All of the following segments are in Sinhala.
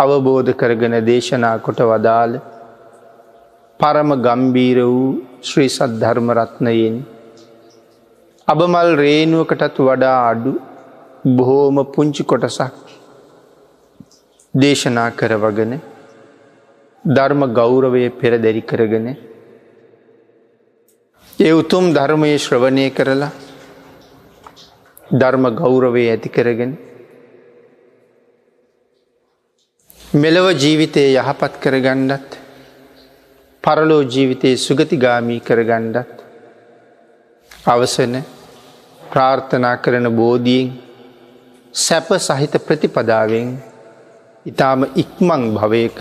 අවබෝධ කරගෙන දේශනා කොට වදාළ පරම ගම්බීර වූ ශ්‍රී සද්ධර්මරත්නයෙන් අබමල් රේනුවකටත් වඩා අඩු බොහෝම පුංචි කොටසක් දේශනා කරවගෙන ධර්ම ගෞරවය පෙරදැරි කරගෙන ඒ උතුම් ධර්මය ශ්‍රවණය කරලා ධර්ම ගෞරවය ඇති කරගෙන මෙලව ජීවිතය යහපත් කරගණ්ඩත් පරලෝ ජීවිතයේ සුගතිගාමී කරගණ්ඩත් අවසන ප්‍රාර්ථනා කරන බෝධීෙන් සැප සහිත ප්‍රතිපදාවෙන් ඉතාම ඉක්මං භවයක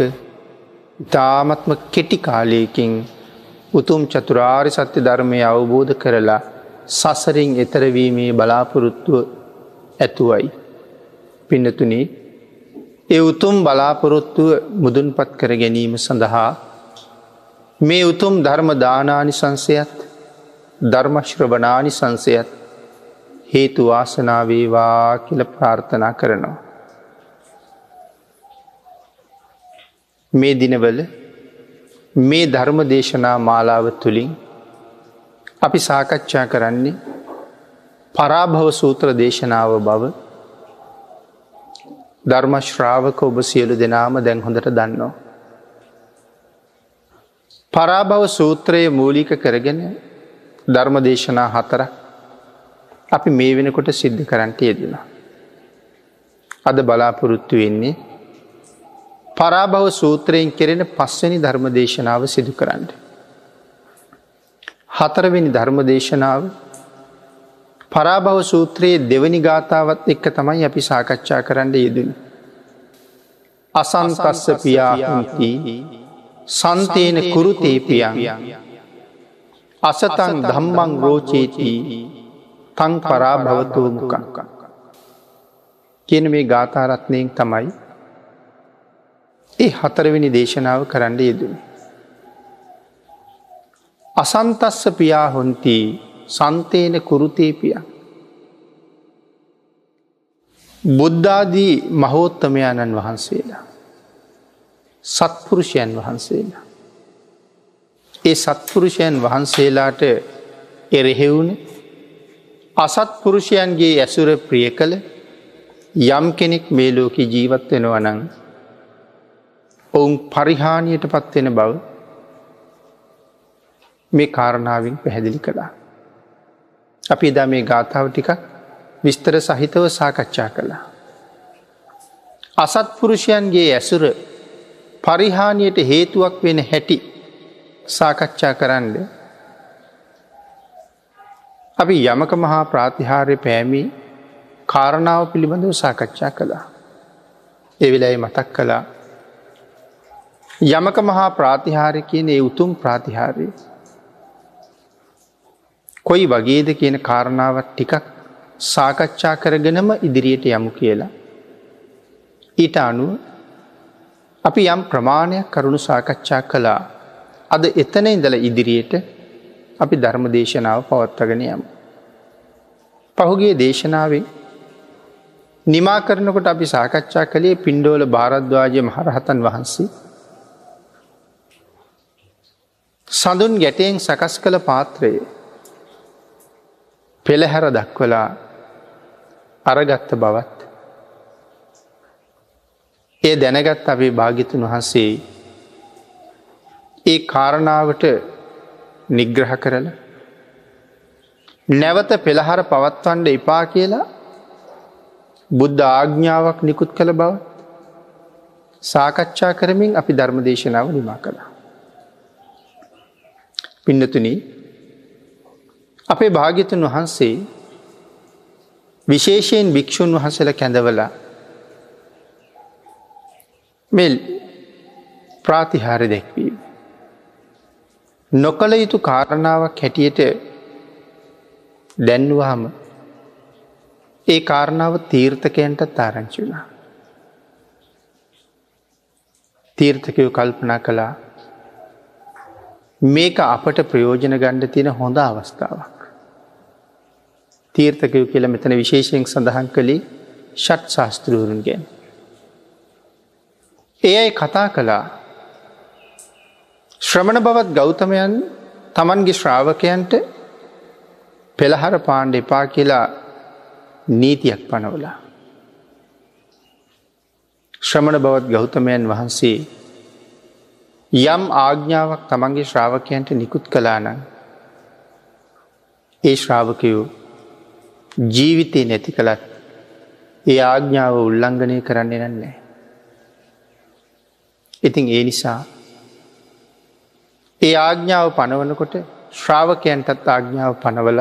ඉතාමත්ම කෙටි කාලයකින් උතුම් චතුරාරි සත්‍ය ධර්මය අවබෝධ කරලා සසරින් එතරවීමේ බලාපොරොත්තුව ඇතුවයි. පින්නතුනී ඒ උතුම් බලාපොරොත්තුව මුදුන්පත් කර ගැනීම සඳහා මේ උතුම් ධර්ම දානානි සංසයත් ධර්මශ්‍රවනානි සංසයත් හේතු වාසනාවේවා කියල ප්‍රාර්ථනා කරනවා. මේ දිනවල මේ ධර්ම දේශනා මාලාව තුළින් අපි සාකච්ඡා කරන්නේ පරාභව සූත්‍ර දේශනාව බව ධර්මශ්‍රාවක ඔබ සියලු දෙනාම දැන් හොඳට දන්නවා. පරාභව සූත්‍රයේ මූලික කරගෙන ධර්ම දේශනා හතරක් අපි මේ වෙනකොට සිද්ධ කරන්ට යෙදෙන. අද බලාපොරොත්තු වෙන්නේ පරාභව සූත්‍රයෙන් කෙරෙන පස්වනි ධර්ම දේශනාව සිදු කරන්න. හතරවෙනි ධර්ම දේශනාව පරාභව සූත්‍රයේ දෙවනි ගාථාවත් එක්ක තමයි අපි සාකච්ඡා කරන්න යෙදෙන. අසන්තස්ස පියාහති සන්තේන කුරුතේපියන් අසතන් ධම්මං රෝචේති තං පරාභවතුූමුකක් කියන මේ ගාථාරත්නයෙන් තමයි ඒ හතරවෙනි දේශනාව කරන්න යෙදෙන. අසන්තස්ස පියා හොන්ති සන්තේන කුරුතේපිය. බුද්ධාදී මහෝත්තමයාණන් වහන්සේලා. සත්පුරුෂයන් වහන්සේලා. ඒ සත්පුරුෂයන් වහන්සේලාට එරෙහෙවුණ අසත්පුරුෂයන්ගේ ඇසුර ප්‍රිය කළ යම් කෙනෙක් මේ ලෝක ජීවත්වෙනවනං ඔවුන් පරිහානියට පත්වෙන බව මේ කාරණාවෙන් පැහැදිලි කළා. අපි එදා මේ ගාථාව ටිකක් විස්තර සහිතව සාකච්ඡා කළා. අසත්පුරුෂයන්ගේ ඇසුර පරිහානියට හේතුවක් වෙන හැටි සාකච්ඡා කරන්න අපි යමක මහා ප්‍රාතිහාරය පෑමි කාරණාව පිළිබඳව සාකච්ඡා කළා. එවිලයි මතක් කළා යමක මහා ප්‍රාතිහාරය කියන ඒ උතුම් ප්‍රාතිහාරය කොයි වගේද කියන කාරණාවත් ටිකක් සාකච්ඡා කරගෙනම ඉදිරියට යමු කියලා. ඊට අනුව අපි යම් ප්‍රමාණයක් කරුණු සාකච්ඡා කළා අද එතන ඉඳල ඉදිරියට අපි ධර්ම දේශනාව පවත්වගෙන යමු. පහුගේ දේශනාවෙන් නිමා කරනකොට අපි සාකච්ඡා කළේ පින්ඩෝල භාරද්වාජය මහරහතන් වහන්සේ සඳුන් ගැටයෙන් සකස් කළ පාත්‍රයේ පෙළහැර දක්වලා අරගත්ත බවත් ඒ දැනගත් අපේ භාගිතුන් වහන්සේ ඒ කාරණාවට නිග්‍රහ කරල නැවත පෙළහර පවත්වන්ඩ එපා කියලා බුද්ධ ආග්ඥාවක් නිකුත් කළ බව සාකච්ඡා කරමින් අපි ධර්ම දේශනාව නිමා කළා. පින්නතුනී අපේ භාග්‍යතුන් වහන්සේ විශේෂයෙන් භික්‍ෂූන් වහසල කැඳවලා මෙල් ප්‍රාතිහාර දැක්වීම. නොකළ යුතු කාරණාවක් හැටියට දැන්වහම ඒ කාරණාව තීර්ථකයන්ට තාරංචි වුණා. තීර්ථකයෝ කල්පනා කළා මේක අපට ප්‍රයෝජන ගණ්ඩ තියෙන හොඳ අවස්ථාවක්. තීර්ථකයෝ කියල මෙතන විශේෂයෙන් සඳහන් කළේ ෂට් ශාස්තෘරුන්ගෙන්. ඒ අයි කතා කළා ශ්‍රමණ බවත් ගෞතමයන් තමන්ගේ ශ්‍රාවකයන්ට පෙළහර පාණ්ඩ එපා කියලා නීතියක් පනවලා. ශ්‍රමණ බවත් ගෞතමයන් වහන්සේ යම් ආග්ඥාවක් තමන්ගේ ශ්‍රාවකයන්ට නිකුත් කලානං ඒ ශ්‍රාවකයෝ ජීවිතය නැති කළත් ඒ ආග්ඥාව උල්ලංඝනය කරන්නේ නන්නේ. ඉතින් ඒ නිසා ඒ ආග්ඥාව පනවනකොට ශ්‍රාවකයන්ටත් ආග්ඥාව පනවල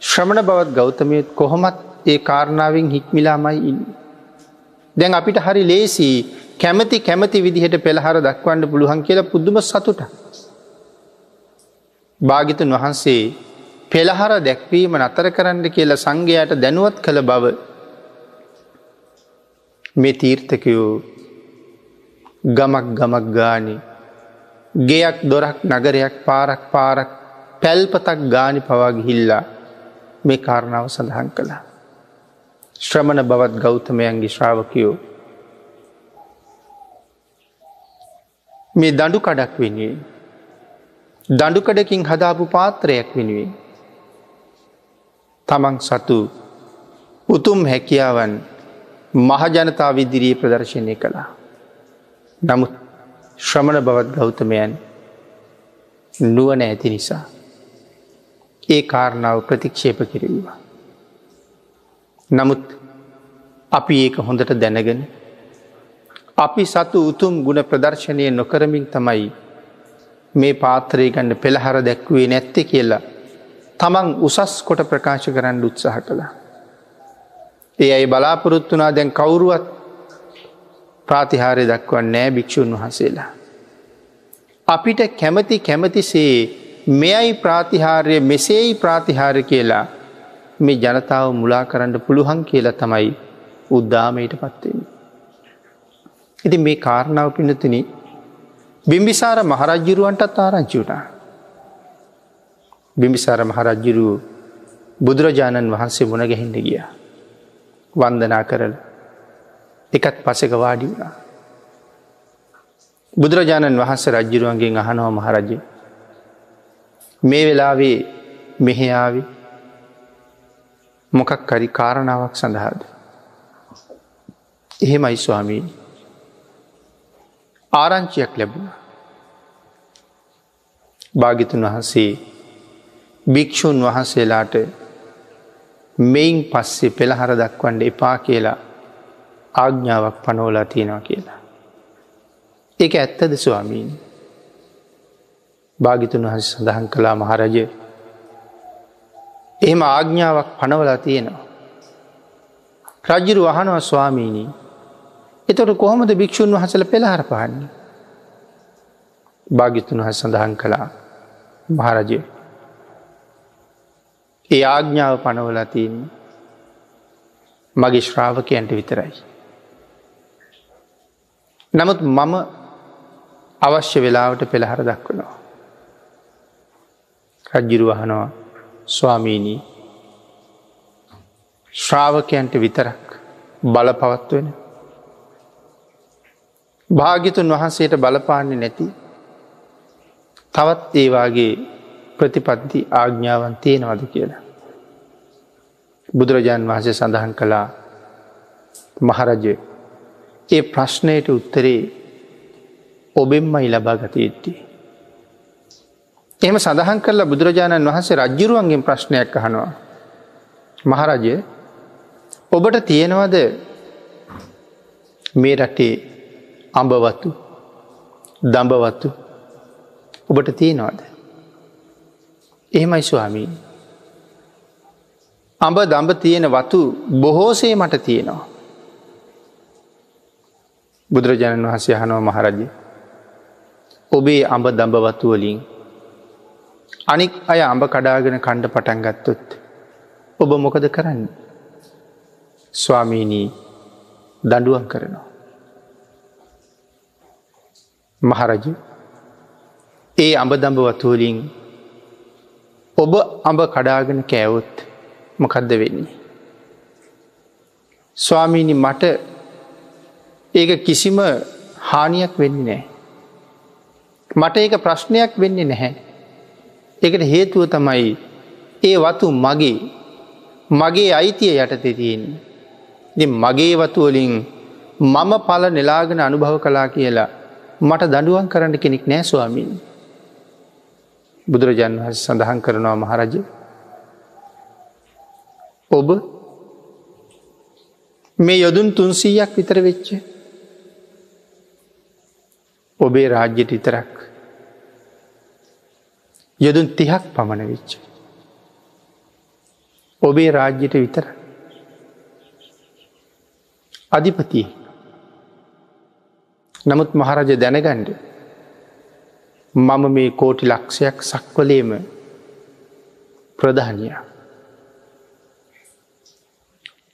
ශ්‍රමණ බවත් ගෞතමයත් කොහොමත් ඒ කාරණාවෙන් හික්මිලාමයි ඉන්න. දැන් අපිට හරි ලේසි කැමති කැමති විදිහට පෙළහර දක්වන්න පුළුවන් කියලා පුද්දුම සතුට. භාගිතන් වහන්සේ පෙළහර දැක්වීම නතර කරන්න කියලා සංඝයාට දැනුවත් කළ බව මේ තීර්ථකයෝ ගමක් ගමක් ගානි ගෙයක් දොරක් නගරයක් පාරක් පාරක් පැල්පතක් ගානි පවාගිහිල්ලා මේ කාරණාව සඳහන් කළා. ශ්‍රමණ බවත් ගෞතමයන්ගේ ශ්‍රාවකයෝ මේ දඩු කඩක් වෙනුවේ දඩුකඩකින් හදාපු පාත්‍රයක් වෙනුවේ තමන් සතු උතුම් හැකියාවන් මහජනතා විදිරී ප්‍රදර්ශනය කළා. නමුත් ශ්‍රමණ බවත් ගෞතමයන් නුවන ඇති නිසා. ඒ කාරණාව ප්‍රතික්ෂේප කිරීවා. නමුත් අපි ඒක හොඳට දැනගෙන අපි සතු උතුම් ගුණ ප්‍රදර්ශනය නොකරමින් තමයි මේ පාත්‍රය ගන්න පෙළහර දැක්වේ නැත්ත කියලා තමන් උසස් කොට ප්‍රකාශ කරන්න උත්සාහ කළා. ඒ අයි බලාපොරොත්තුනා දැන් කවුරුවත් ප්‍රාතිහාරය දක්වන් නෑ භික්‍ෂූන් වහන්සේලා. අපිට කැමති කැමතිසේ මෙයයි ප්‍රාතිහාර්ය මෙසේයි ප්‍රාතිහාර කියලා මේ ජනතාව මුලා කරන්න පුළුවන් කියලා තමයි උද්දාමයට පත්වෙන. ඉති මේ කාරණාව පිනතින බිම්බිසාර මහරජ්ජුරුවන්ටත් ආරංචියුටා. බිම්බිසාර මහරජ්ජුරුව බුදුරජාණන් වහන්සේ මුණ ගැහින්න ගිය. වන්දනා කරල එකත් පසක වාඩි වුණා. බුදුරජාණන් වහන්ස රජ්ජිරුවන්ගේ අහනව මහරජය. මේ වෙලාවේ මෙහෙයාවි මොකක් කරි කාරණාවක් සඳහාද. එහෙමයි ස්වාමීනි. ආරංචියක් ලැබුණ. භාගිතුන් වහන්සේ භික්‍ෂූන් වහන්සේලාට මෙයින් පස්සේ පෙළහර දක්වන්ඩ එපා කියලා ආග්ඥාවක් පනෝලා තියෙනවා කියලා. ඒක ඇත්තද ස්වාමීන්. භාගිතුන් වහස සඳහන් කලා මහරජය එහෙම ආග්ඥාවක් පනවලා තියෙනවා. රජ්ජිරු අහනවා ස්වාමීණී එතොට කොහොමද භික්‍ෂූන් වහසල පෙළහර පහන්නේ. භාගිතුන් වහස සඳහන් කළා මහරජය. ඒ ආග්ඥාව පනවලා තියන්නේ මගේ ශ්‍රාවකයන්ට විතරයි. නමුත් මම අවශ්‍ය වෙලාවට පෙළහර දක්වනවා. රජ්ජිරු වහනවා ස්වාමීණී ශ්‍රාවකයන්ට විතරක් බල පවත්වෙන. භාගිතුන් වහන්සේට බලපාන්නේ නැති තවත් ඒවාගේ ප්‍රතිපත්ති ආග්ඥාවන් තියෙනවද කියලා. බුදුරජාණන් වහන්සේ සඳහන් කළා මහරජය ඒ ප්‍රශ්නයට උත්තරේ ඔබෙන්මයි ලබා ගත යුත්තේ. එහෙම සඳහන් කරලා බුදුරජාණන් වහන්සේ රජ්ජුරුවන්ගෙන් ප්‍රශ්නයක් අහනවා. මහරජය ඔබට තියෙනවද මේ රටේ අඹවත්තු දඹවත්තු ඔබට තියෙනවාද. එහෙමයි ස්වාමී. අඹ දඹ තියෙන වතු බොහෝසේ මට තියෙනවා. බුදුරජාණන් වහන්සේ හනෝ මහරජය ඔබේ අඹ දඹවතුවලින් අනික් අය අඹ කඩාගෙන කණ්ඩ පටන් ගත්තොත් ඔබ මොකද කරන්න ස්වාමීනී දඩුවන් කරනවා. මහරජ ඒ අඹ දඹ වතුවලින් ඔබ අඹ කඩාගෙන කෑවොත් මොකදද වෙන්නේ. ස්වාමීණි මට ඒක කිසිම හානියක් වෙන්නේ නෑ. මට ඒක ප්‍රශ්නයක් වෙන්නේ නැහැ. එකට හේතුව තමයි ඒ වතු මගේ මගේ අයිතිය යටතේ තියෙන්නේ. මගේ වතුවලින් මම පල නෙලාගෙන අනුභව කලා කියලා මට දඩුවන් කරන්න කෙනෙක් නෑ ස්වාමීන්. බුදුරජාණන් වහස සඳහන් කරනවා මහරජ. ඔබ මේ යොදුන් තුන්සීයක් විතර වෙච්ච. ඔබේ රාජ්‍යයට ඉතරක් යොදුන් තිහක් පමණ වෙච්ච. ඔබේ රාජ්‍යයට විතර අධිපතිය නමුත් මහරජ දැනගණ්ඩ මම මේ කෝටි ලක්ෂයක් සක්වලේම ප්‍රධානය.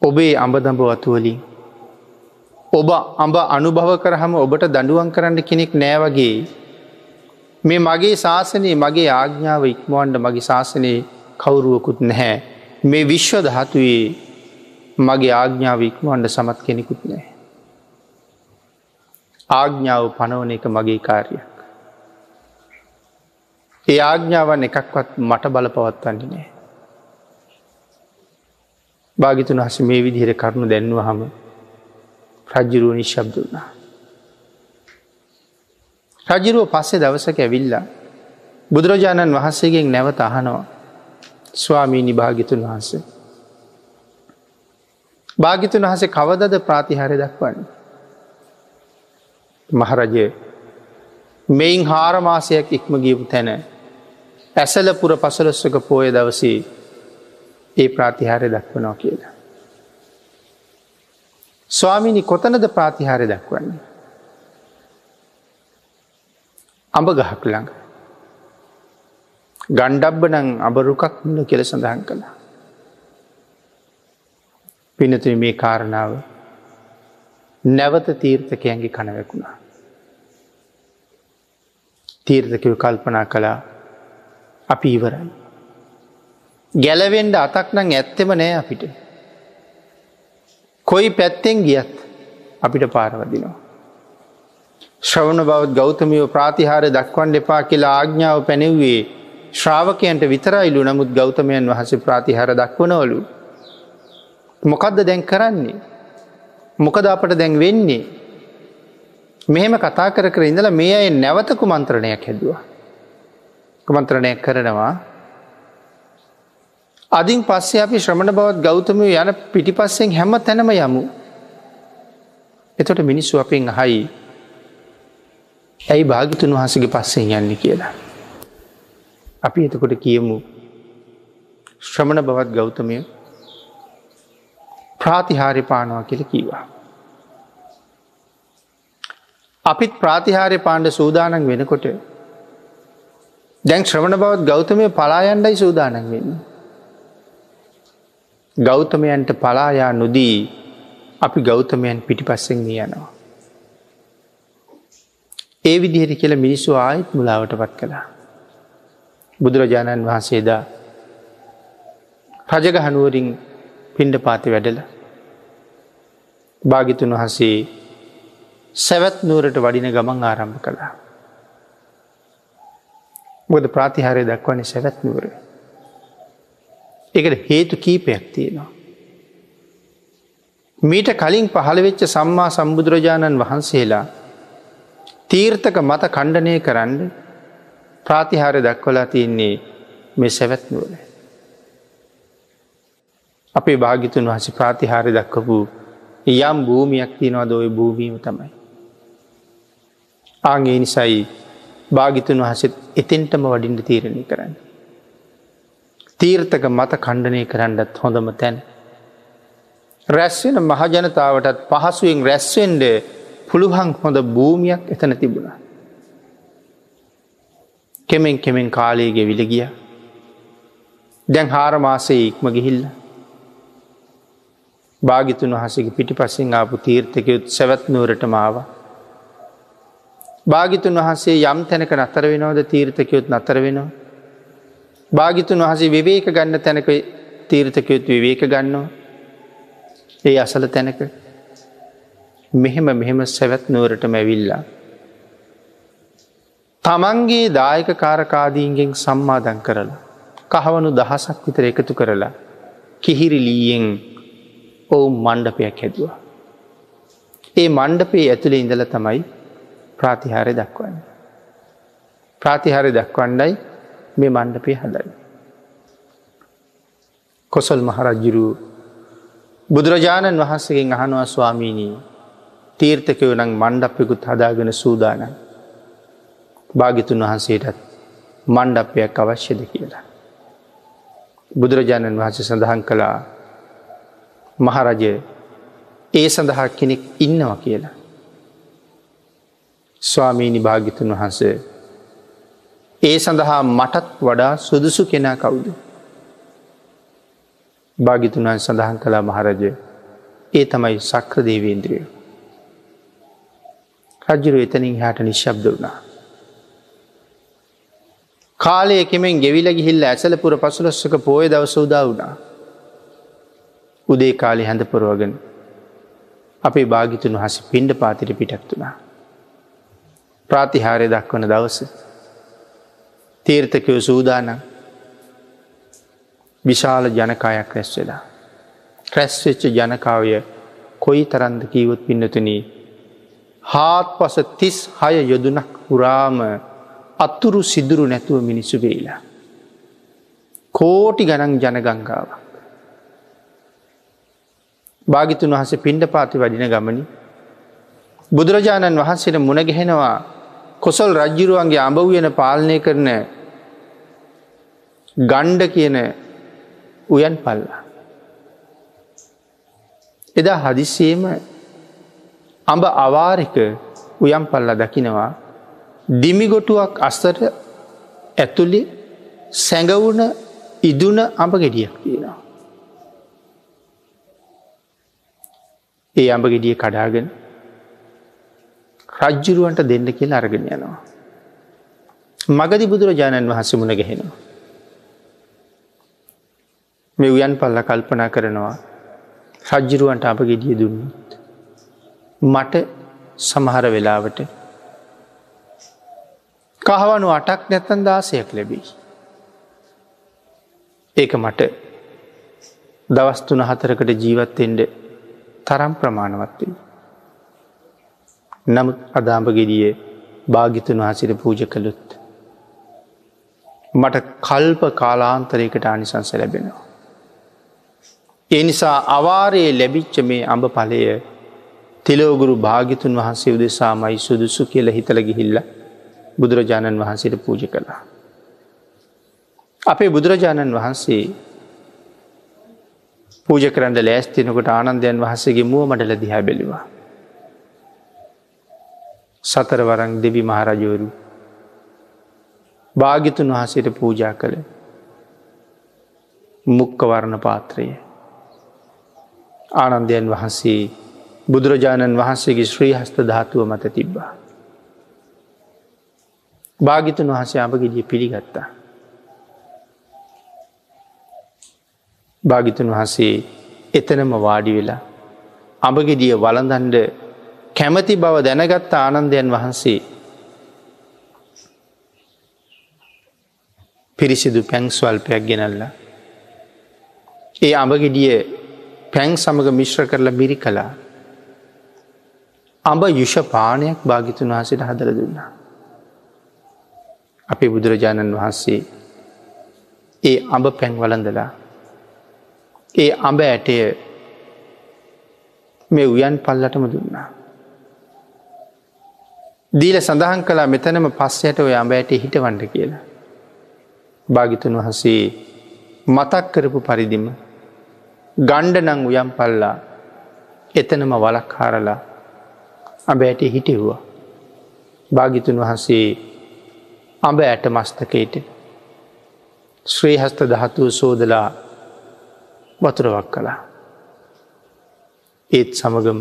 ඔබේ අඹදඹ වතුවලින් ඔබ අඹ අනුභව කරහම ඔබට දඩුවන් කරන්න කෙනෙක් නෑවගේ මේ මගේ ශාසනයේ මගේ ආග්ඥාව ඉක්මුවන්ට මගේ ශාසනයේ කවුරුවකුත් නැහැ. මේ විශ්ව දහතුයේ මගේ ආග්ඥාව ඉක්මුවන්ට සමත් කෙනෙකුත් නෑ ආග්ඥාව පනවන එක මගේ කාර්යක්. ඒ ආග්ඥාවන් එකක්වත් මට බල පවත්වන්නේ නෑ. භාගිතුන් හස මේ විදිහර කරුණු දැන්ව හම රජ්ජුරුව නිශ්ශබ්දුන්නා. රජරුව පස්සේ දවසක ඇවිල්ලා බුදුරජාණන් වහන්සේගෙන් නැවත අහනවා ස්වාමීනි භාගිතුන් වහන්සේ. භාගිතුන් වහසේ කවදද ප්‍රාතිහාරය දක්වන්නේ. මහරජය මෙයින් හාරමාසයක් ඉක්ම ගියපු තැන ඇසලපුර පසලොස්සක පෝය දවසේ ඒ ප්‍රාතිහාරය දක්වනවා කියලා. ස්වාමිනි කොතනද ප්‍රාතිහාරය දක්වන්නේ. අඹ ගහක් ළඟ. ගණ්ඩබ්බ නං අබරුකක් ල කෙල සඳහන් කළා. පිනතුන මේ කාරණාව නැවත තීර්ථකයන්ගේ කනවැකුණා. තීර්ථකව කල්පනා කළා අපි ඉවරයි. ගැලවෙන්ඩ අතක් නං ඇත්තෙම නෑ අපිට. කොයි පැත්තෙන් ගියත් අපිට පාරවදිනවා. ශ්‍රවණ බවත් ගෞතමියෝ ප්‍රාතිහාර දක්වන් එපා කියලා ආග්ඥාව පැනෙව්වේ ශ්‍රාවකයන්ට විතරයිලු නමුත් ගෞතමයන් වහස ප්‍රාතිහාර දක්වනවලු. මොකක්ද දැන් කරන්නේ. මොකද අපට දැන් වෙන්නේ මෙහෙම කතා කර කර ඉඳලා මේ අය නැවත කුමන්ත්‍රණයක් හැදවා. කුමන්ත්‍රණයක් කරනවා අදින් පස්සේ අපි ශ්‍රමණ බවත් ගෞතමය යන පිටිපස්සෙන් හැම තැනම යමු. එතොට මිනිස්සු අපෙන් අහයි ඇයි භාගිතුන් වහසගේ පස්සෙන් යන්න කියලා. අපි එතකොට කියමු ශ්‍රමණ බවත් ගෞතමය ප්‍රාතිහාරි පානවා කියල කීවා. අපිත් ප්‍රාතිහාරය පාණ්ඩ සූදානන් වෙනකොට දැන් ශ්‍රවණ බවත් ගෞතමය පලායන්ඩයි සූදානන් වෙන්න. ගෞතමයන්ට පලායා නොදී අපි ගෞතමයන් පිටිපස්සෙන් යනවා. ඒ විදිහට කියල මිනිස්සු ආයත් මුලාවට පත් කළා. බුදුරජාණන් වහන්සේදා රජගහනුවරින් පිණ්ඩ පාති වැඩල භාගිතුන් වහසේ සැවැත් නුවරට වඩින ගමන් ආරම්භ කළා. බොද ප්‍රාතිහාරය දක්වන්නේ සැවැත් නුවර. එකට හේතු කීපයක් තියෙනවා. මීට කලින් පහළවෙච්ච සම්මා සම්බුදුරජාණන් වහන්සේලා තීර්ථක මත කණ්ඩනය කරන්න ප්‍රාතිහාර දක්වලා තියන්නේ මේ සැවැත් නුවර. අපේ භාගිතුන් වහස ප්‍රාතිහාර දක්වපු යම් භූමියක් තියනවාද ඔය භූමීම තමයි. ආගේ නිසයි භාගිතුන් වහසත් එතෙන්ටම වඩින්ට තීරණය කරන්න. තීර්ථක මත කණ්ඩනය කරන්නත් හොඳම තැන්. රැස්වෙන මහජනතාවටත් පහසුවෙන් රැස්වෙන්ඩ පුළුහන් හොඳ භූමියක් එතන තිබුණා. කෙමෙන් කෙමෙන් කාලයේ ගෙවිල ගිය. දැන් හාර මාසයේ ඉක්ම ගිහිල්ල. භාගිතුන් වහසගේ පිටි පස්සෙන් ආපු තීර්ථකයුත් සැවැත් නුවරට මාව. භාගිතුන් වහන්සේ යම් තැනක නතර වෙනවද තීර්ථකයුත් නතර වෙනවා. භාගිතුන් වහසේ විවේක ගන්න තැනක තීර්ථකයුත් විවේක ගන්නවා. ඒ අසල තැනක මෙහෙම මෙහෙම සැවැත් නුවරට මැවිල්ලා. තමන්ගේ දායක කාරකාදීන්ගෙන් සම්මාදන් කරලා. කහවනු දහසක් විතර එකතු කරලා. කිහිරිලීයෙන් ඔවුන් මණ්ඩපයක් හැදවා. ඒ මණ්ඩපේ ඇතුළේ ඉඳල තමයි ප්‍රාතිහාරය දක්වන්න. ප්‍රාතිහාරය දක්වන්නයි මේ මණ්ඩපය හදයි. කොසල් මහරජ්ජුරු බුදුරජාණන් වහන්සගෙන් අහනවා ස්වාමීණී තීර්ථකයෝ නං මණ්ඩපයකුත් හදාගෙන සූදානන්. භාගිතුන් වහන්සේටත් මණ්ඩපයක් අවශ්‍යද කියලා. බුදුරජාණන් වහන්සේ සඳහන් කළා මහරජය ඒ සඳහා කෙනෙක් ඉන්නවා කියලා. ස්වාමීණි භාගිතුන් වහන්සේ ඒ සඳහා මටත් වඩා සුදුසු කෙනා කවුද. භාගිතුන්වන් සඳහන් කලා මහරජය ඒ තමයි සක්‍ර දේවේන්ද්‍රිය. රජ්ජුරු එතනින් හට නිශ්ශබ්ද වුණා. කාලය කෙමෙන් ගෙවිල ගිහිල්ල ඇසලපුර පසුලස්සක පෝය දවස උදා වුණා. උදේ කාලි හැඳ පුරුවගෙන අපේ භාගිතුන් වහස පින්ඩ පාතිර පිටක්තුනා. ප්‍රාතිහාරය දක්වන දවස. තීර්ථකයෝ සූදානන් විශාල ජනකායක් රැස් වෙලා. ක්‍රැස්වෙච්ච ජනකාවය කොයි තරන්ද කීවොත් පින්නතුනී. හාත් පස තිස් හය යොදුනක් පුරාම අත්තුරු සිදුරු නැතුව මිනිස්සු වේලා. කෝටි ගණන් ජනගංගාවක්. භාගිතුන් වහස පින්ඩ පාති වඩින ගමනි. බුදුරජාණන් වහන්සේට මුණගැහෙනවා කොසල් රජ්ජිරුවන්ගේ අඹ වයන පාලනය කරන ගණ්ඩ කියන උයන් පල්ලා. එදා හදිස්සේම අඹ අවාරික උයම් පල්ල දකිනවා දිමිගොටුවක් අස්තට ඇතුළි සැඟවුණ ඉදුන අඹ ගෙඩියක් තියෙනවා. ඒ අඹ ගෙඩිය කඩාගෙන රජ්ජුරුවන්ට දෙන්න කියලා අරගෙන යනවා. මගදි බුදුරජාණන් වහන්සේ මුණ ගැහෙනවා. මේ උයන් පල්ල කල්පනා කරනවා රජ්ජිරුවන්ට අප ගෙඩිය දුන්නත්. මට සමහර වෙලාවට කහවනු අටක් නැත්තන් දාසයක් ලැබී. ඒක මට දවස්තුන හතරකට ජීවත්තෙන්ට තරම් ප්‍රමාණවත්වී. නමුත් අදාම්ප ගෙඩිය භාගිතුන් වහසිට පූජ කළුත්. මට කල්ප කාලාන්තරයකට ආනිසංස ලැබෙනවා. ඒ නිසා අවාරයේ ලැබිච්ච මේ අඹ පලය තිලෝගුරු භාගිතුන් වහන්සේ උදෙසාමයි සුදුසු කියල හිතල ගිහිල්ල බුදුරජාණන් වහන්සේට පූජ කළා. අපේ බුදුරජාණන් වහන්සේ පූජ කරන්න ලෑස්තිනකොට ආනන්දයන් වහසගේ මුව මඩල දිහා බැලිවා. සතරවරං දෙවි මහරජෝරු භාගිතුන් වහසට පූජා කළ මුක්කවරණ පාත්‍රයේ ආනන්දයන් වහන්සේ බුදුරජාණන් වහන්සේගේ ශ්‍රී හස්ත ධාතුව මත තිබ්බා. භාගිතුන් වහසේ අපගෙදිය පිළිගත්තා. භාගිතුන් වහසේ එතනම වාඩි වෙලා අඹගෙදිය වලඳන්ඩ කැමති බව දැනගත්ත ආනන්දයන් වහන්සේ පිරිසිදු පැංස්වල්පයක් ගෙනල්ල. ඒ අඹගෙඩිය පැන් සමඟ මිශ්‍ර කරලා බිරි කළා. අඹ යුෂපානයක් භාගිතුන් වහසට හදර දුන්නා. අපේ බුදුරජාණන් වහන්සේ ඒ අඹ පැන් වලඳලා ඒ අඹ ඇටය මේ උයන් පල්ලටම දුන්නා. දීල සඳහන් කලා මෙතනම පස්සයට ඔය අඹෑට හිටවන්ඩ කියලා. භාගිතුන් වහන්සේ මතක් කරපු පරිදිම ගණ්ඩ නං උයම් පල්ලා එතනම වලක් හාරලා අබෑට හිටිව්වා. භාගිතුන් වහන්සේ අඹ ඇට මස්තකයට ශ්‍රී හස්ත දහතුව සෝදලා වතුරවක් කලා. ඒත් සමගම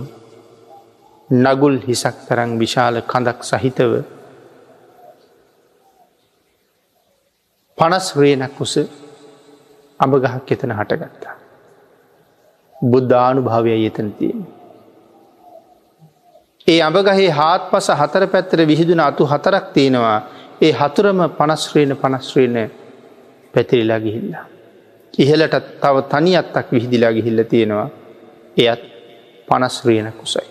නගුල් හිසක් තරං විශාල කඳක් සහිතව පනස් රේනක් උස අඹගහක් එතන හටගත්තා. බුද්ධානු භාවය එතන තියෙන. ඒ අඹගහේ හාත් පස හතර පැත්තර විහිදුන අතු හතරක් තියෙනවා ඒ හතුරම පනස්්‍රේණ පනස්්‍රේණ පැතිරිලා ගිහිල්ලා. ඉහලටත් තව තනි අත්තක් විහිදිලා ගිහිල්ල තියෙනවා එයත් පනස්්‍රියන කුසයි.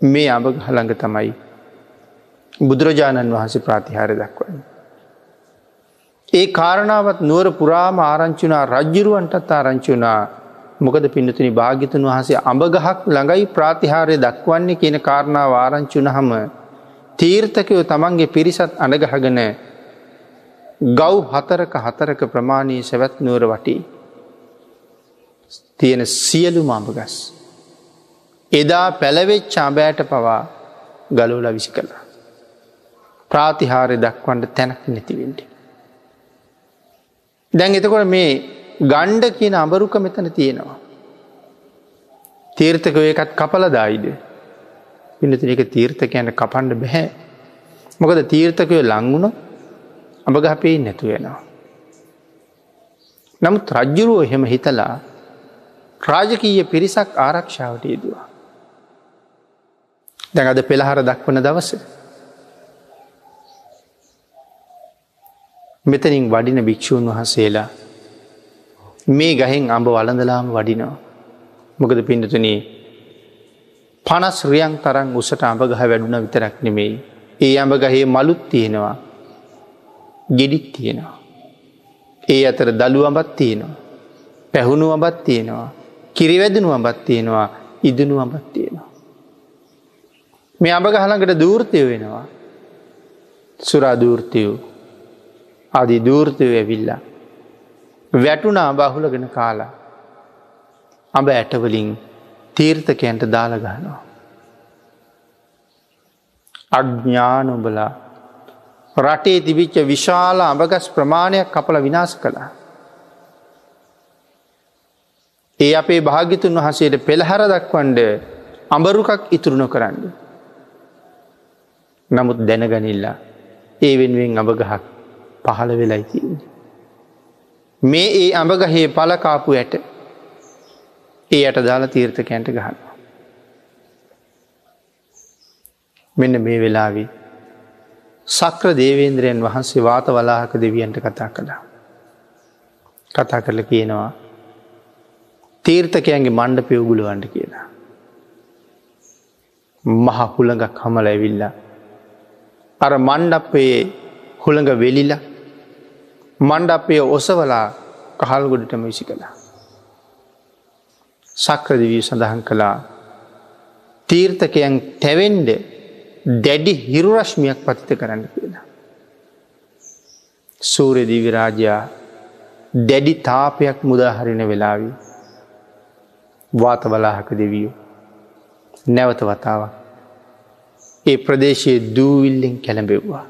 මේ අඹ හළඟ තමයි බුදුරජාණන් වහන්සේ ප්‍රාතිහාර දක්වන්න. ඒ කාරණාවත් නුවර පුරාම ආරංචුනා රජ්ජිරුවන්ටත් ආරංචුනා මොකද පින්නතුනි භාගිතන් වහසේ අඹගහක් ළඟයි ප්‍රාතිහාරය දක්වන්නේ කියන කාරණාව ආරංචුන හම තීර්ථකයෝ තමන්ගේ පිරිසත් අනගහගන ගව් හතරක හතරක ප්‍රමාණී සැවැත් නුවර වටී. තියෙන සියලු මඹගස්. එදා පැළවෙච් චාබෑට පවා ගලෝල විසි කළා. ප්‍රාතිහාරය දක්වන්ට තැනක් නැතිවෙන්ට. දැන් එතකොට මේ ගණ්ඩ කියන අඹරුක මෙතන තියෙනවා. තීර්ථකව එකත් කපලදායිද. පිනතින එක තීර්ථකයන්ට කපන්ඩ බැහැ. මොකද තීර්ථකය ලංගුණ අඹගහපේ නැතුවෙනවා. නමුත් රජ්ජුරුව එහෙම හිතලා රාජකීය පිරිසක් ආරක්ෂාවට යෙදවා. දැන් අද පෙළහර දක්වන දවස. මෙතනින් වඩින භික්‍ෂූන් වහන්සේලා මේ ගහෙන් අඹ වලඳලාම වඩිනවා. මොකද පිඩතුනේ පනස් රියන් තරන් උසට අඹගහ වැඩුණ විතරක් නෙමෙයි. ඒ අඹ ගහේ මලුත් තියෙනවා ගෙඩික් තියෙනවා. ඒ අතර දළු අඹත් තියෙනවා. පැහුණු අබත් තියෙනවා. කිරිවැදනු අබත් තියෙනවා ඉදනු අබත් තියෙනවා. මේ අඹ ගහළඟට දූර්තය වෙනවා. සුරා දූර්තයෝ අදි දූර්තය ඇවිල්ලා. වැටුනා බහුලගෙන කාලා අඹ ඇටවලින් තීර්ථකයන්ට දාලගහනවා. අඥ්ඥානුබලා රටේ තිබිච්ච විශාල අඹගස් ප්‍රමාණයක් කපල විනාශ කළා. ඒ අපේ භාගිතුන් වහසේට පෙළහර දක්වන්ඩ අඹරුකක් ඉතුරුණ කරන්න. නමුත් දැනගනිල්ලා ඒ වෙනුවෙන් අඹගහක් පහළ වෙලයි තියන්නේ. මේ ඒ අඹගහේ පලකාපු ඇට ඒ යට දාලා තීර්ථකයන්ට ගහන්න. මෙන්න මේ වෙලාවී සක්‍ර දේවේන්ද්‍රයන් වහන්සේ වාත වලාහක දෙවියන්ට කතා කළා. කතා කරල කියනවා තීර්ථකයන්ගේ මණ්ඩ පෙව්ගුලුවන්ට කියලා. මහ හුළඟක් හමල ඇවිල්ලා. අර මණ්ඩපයේ හුළඟ වෙලිල මණ්ඩපය ඔසවලා කහල්ගොඩටම විසි කළා. සක්‍රදිවී සඳහන් කළා තීර්ථකයන් තැවෙන්ඩ දැඩි හිරුරශ්මියක් පතිත කරන්න කියලා. සූරය දිවිරාජයා දැඩි තාපයක් මුදාහරින වෙලාවී වාත වලාහක දෙවියෝ නැවත වතාවක් ඒ ප්‍රදේශයේ දූවිල්ලෙන් කැළඹෙව්වා.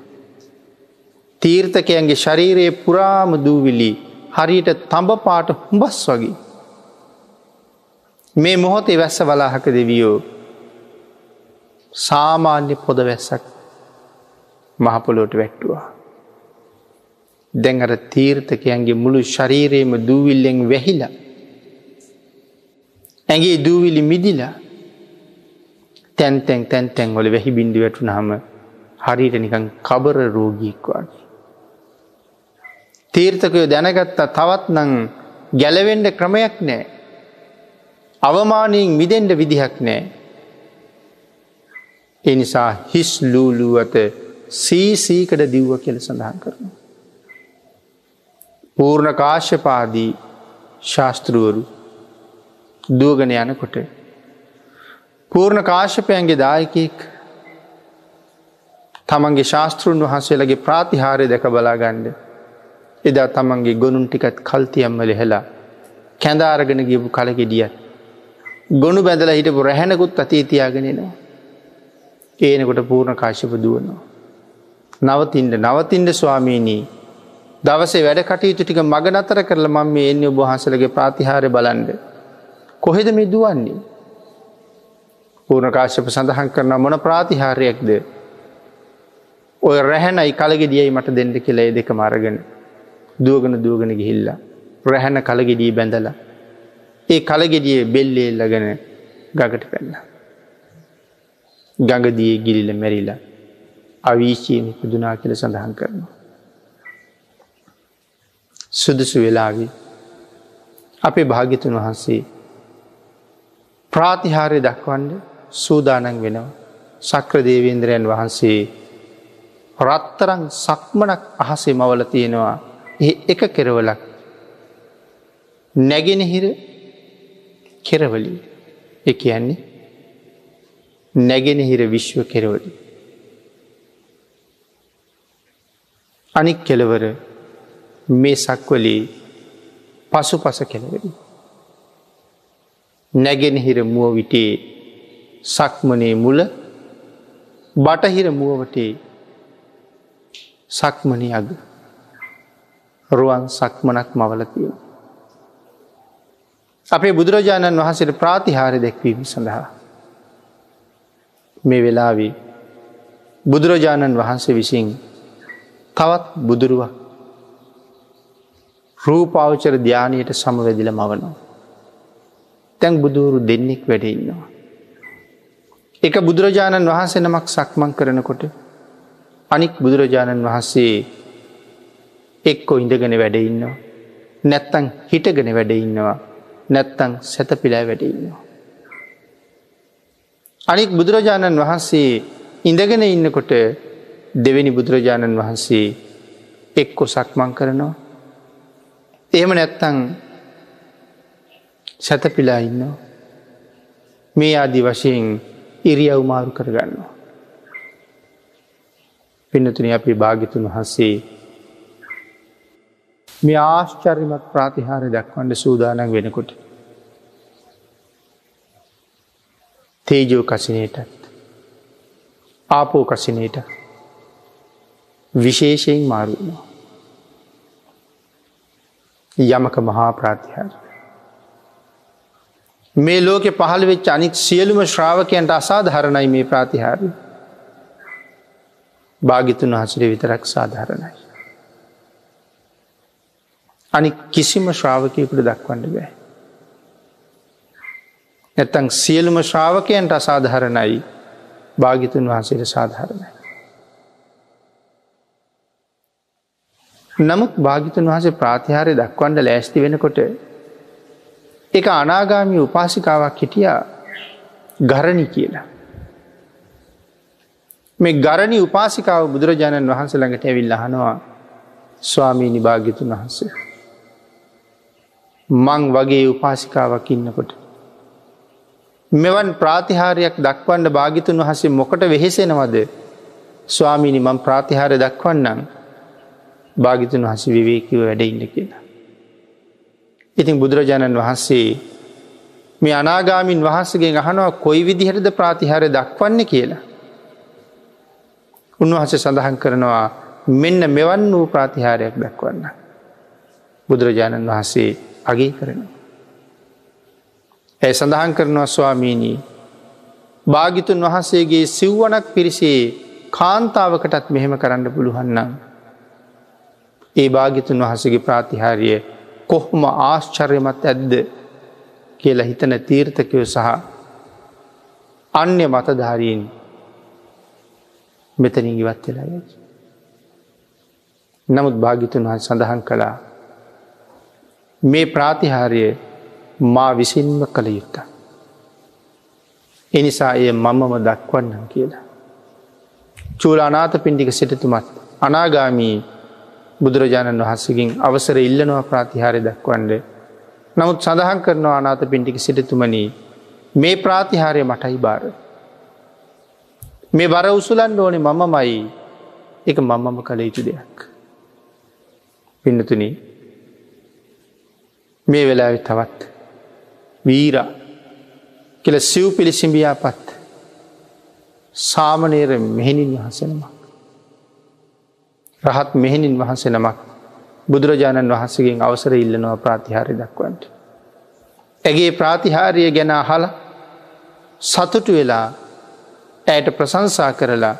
තීර්ථකයන්ගේ ශරීරයේ පුරාම දූවිලි හරියට තඹ පාට හුඹස් වගේ. මේ මොහොතේ වැස්ස වලාහක දෙවියෝ සාමාන්‍ය පොද වැස්සක් මහපොලෝට වැට්ටුවා. දැන් අර තීර්ථකයන්ගේ මුළු ශරීරයම දූවිල්ලෙන් වැහිලා ඇගේ දූවිලි මිදිලා තැන්තැන් තැන්තැන් වල වැහි බින්දි වැටුන හම හරිට නිකං කබර රෝගීක්වාගේ. තීර්ථකයෝ දැනගත්තා තවත් නං ගැලවෙන්ඩ ක්‍රමයක් නෑ. අවමානයෙන් මිදෙන්ඩ විදිහක් නෑ. එනිසා හිස් ලූලූවත සීසීකට දිව්ව කෙල සඳහන් කරන. පූර්ණ කාශ්‍යපාදී ශාස්තෘවරු දුවගන යනකොට. පූර්ණ කාශ්‍යපයන්ගේ දායකෙක් තමන්ගේ ශාස්තෘන් වහන්සේලගේ ප්‍රාතිහාරය දැක බලා ගණ්ඩ. එදා තමන්ගේ ගොනුන් ටිකත් කල්තියම්ම ලෙහෙලා කැඳාරගෙන ගියපු කලගෙඩියත්. ගොුණු බැඳල හිටපු රැහැනකුත් අතීතියාගෙනෙනවා. ඒනකොට පූර්ණ කාශ්‍යප දුවනවා. නවතින්ට නවතින්ට ස්වාමීණී දවසේ වැඩ කටයුතු ටික මග නතර කරල මම මේ එන්නේ ඔබහන්සලගේ ප්‍රාතිහාරය බලන්ඩ. කොහෙද මේ දුවන්නේ. පූර්ණකාශ්‍යප සඳහන් කරන මොන ප්‍රාතිහාරයක්ද. ඔය රැහැනයි කලගෙදියයි මට දෙන්න කියලේ දෙක මරගෙන දුවගෙන දුවගෙන ගිහිල්ලා. රැහැන කලගෙඩී බැඳල. ඒ කලගෙඩිය බෙල්ලෙල්ලගෙන ගගට පැන්න. ගඟදිය ගිලිල මැරිලා අවීශීම පුදුනා කියල සඳහන් කරනවා. සුදුසු වෙලාවී අපේ භාගිතුන් වහන්සේ ප්‍රාතිහාරය දක්වන්ඩ සූදානන් වෙනවා. සක්‍ර දේවේන්ද්‍රයන් වහන්සේ රත්තරං සක්මනක් අහසේ මවල තියෙනවා ඒ එක කෙරවලක් නැගෙනහිර කෙරවලි එක යන්නේ නැගෙනහිර විශ්ව කෙරවලි. අනික් කෙලවර මේ සක්වලේ පසු පස කෙළවරි. නැගෙනහිර මුව විටේ සක්මනේ මුල බටහිර මුවවටේ සක්මනි අග රුවන් සක්මනක් මවලතිය. අපේ බුදුරජාණන් වහන්සට ප්‍රාතිහාරය දැක්වීම සඳහා. මේ වෙලාවේ බුදුරජාණන් වහන්සේ විසින් තවත් බුදුරුවක් රූපාවචර ධ්‍යානයට සමවැදිල මවනවා. තැන් බුදුරු දෙන්නෙක් වැඩ ඉන්නවා. එක බුදුරජාණන් වහන්සේ නමක් සක්මන් කරනකොට අනික් බුදුරජාණන් වහන්සේ එක්කො ඉඳගෙන වැඩඉන්නවා. නැත්තං හිටගෙන වැඩඉන්නවා නැත්තං සැතපිලා වැඩඉන්නවා. අනික් බුදුරජාණන් වහන්සේ ඉඳගෙන ඉන්නකොට දෙවැනි බුදුරජාණන් වහන්සේ එක්කො සක්මං කරනවා එහෙම නැත්තං සැතපිලා ඉන්නවා. මේ ආදි වශයෙන් ඉරියව් මාරු කරගන්නවා. පින්නතුන අපි භාගිතුන් වහන්සේ මේ ආශ්චර්යමත් ප්‍රාතිහාර දක්වන්ට සූදානන් වෙනකොට. තේජෝ කසිනයටත් ආපෝ කසිනයට විශේෂයෙන් මාරුවනවා. යමක මහා ප්‍රාතිහාර. මේ ලෝකෙ පහළ වෙච් අනික් සියලුම ශ්‍රාවකයන්ට අසාධහරණයි මේ ප්‍රාතිහාරි. භාගිතුන් වහසර විතරක් සාධාරණයි. අනි කිසිම ශ්‍රාවකයකුට දක්වන්න බෑ. නැත්තං සියලුම ශ්‍රාවකයන්ට අසාධහරණයි භාගිතුන් වහන්සේට සාධාරණයි. නමුත් භාගිතුන් වහසේ ප්‍රාතිහාරය දක්වන්ඩ ලෑස්ති වෙනකොට එක අනාගාමී උපාසිකාවක් හිටියා ගරණි කියලා. මේ ගරණි උපාසිකාව බුදුරජාණන් වහන්ස ළඟට ඇවිල් අහනවා ස්වාමී නිභාගිතුන් වහන්සේ. මං වගේ උපාසිකාවක් ඉන්නකොට. මෙවන් ප්‍රාතිහාරයක් දක්වන්න භාගිතුන් වහසේ මොකට වෙහෙසෙනවද ස්වාමීනි මං ප්‍රාතිහාර දක්වන්නම් භාගිතුන් වහස විවේකිව වැඩඉන්න කියලා. ඉතින් බුදුරජාණන් වහන්සේ මේ අනාගාමින් වහන්සගේ අහනවා කොයි විදිහටද ප්‍රාතිහාරය දක්වන්න කියලා. උන්වහස සඳහන් කරනවා මෙන්න මෙවන් වූ ප්‍රාතිහාරයක් දක්වන්න. බුදුරජාණන් වහන්සේ අගේ කරන. ඇය සඳහන් කරනවා ස්වාමීණී භාගිතුන් වහන්සේගේ සිව්වනක් පිරිසේ කාන්තාවකටත් මෙහෙම කරන්න පුළුවන්නම්. ඒ භාගිතුන් වහසගේ ප්‍රාතිහාරිය කොහොම ආශ්චර්යමත් ඇද්ද කියලා හිතන තීර්ථකයෝ සහ අන්‍ය මතධාරීන් මෙතනින් ඉවත් වෙලා යයි. නමුත් භාගිතුන් වහ සඳහන් කළා මේ ප්‍රාතිහාරය මා විසින්ම කළ යුත්තා. එනිසා එය මමම දක්වන්නම් කියලා. චූල අනාත පින්ඩික සිටතුමත් අනාගාමී බුදුරජාණන් වහන්සකින් අවසර ඉල්ලනවා ප්‍රාතිහාරය දක්වන්ඩ. නමුත් සඳහන් කරනවා අනාත පින්ටික සිටතුමනී මේ ප්‍රාතිහාරය මටයි බාර. මේ බර උසුලන් ඕනේ මම මයි එක මම්මම කළ යුතු දෙයක්. පින්නතුන මේ වෙලාවෙ තවත් වීර කියල සිව් පිළිසිඹියා පත් සාමනේර මෙහෙණින් වහසනමක්. රහත් මෙහෙණින් වහන්සේ නමක් බුදුරජාණන් වහන්සේගෙන් අවසර ඉල්ලනවා ප්‍රාතිහාරය දක්වන්ට. ඇගේ ප්‍රාතිහාරය ගැන අහල සතුටු වෙලා ඇයට ප්‍රසංසා කරලා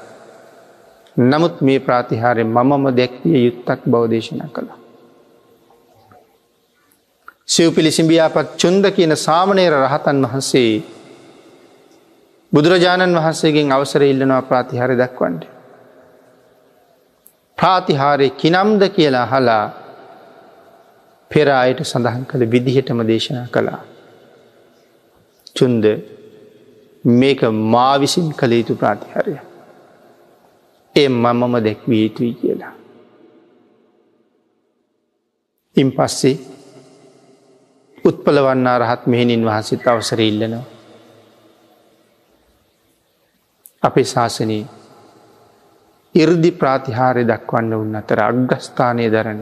නමුත් මේ ප්‍රාතිහාරය මමම දැක්විය යුත්තක් බෞදේශන කළා. සිව්පිලි සිඹියාපත් චුන්ද කියන සාමනේර රහතන් වහන්සේ බුදුරජාණන් වහන්සේගෙන් අවසර ඉල්ලනවා ප්‍රාතිහාරය දක්වන්ට. ප්‍රාතිහාරය කිනම්ද කියලා හලා පෙර අයට සඳහන් කළ විදිහටම දේශනා කළා. චුන්ද මේක මාවිසින් කළ යුතු ප්‍රාතිහාරය. ඒ මමම දැක්විය යුතුයි කියලා. ඉන් පස්සේ උත්පලවන්නා රහත් මෙහෙණින් වහන්සිත් අවසර ඉල්ලනවා. අපේ ශාසනයේ ඉර්දි ප්‍රාතිහාරය දක්වන්න උන්න අතර අග්‍රස්ථානය දරන.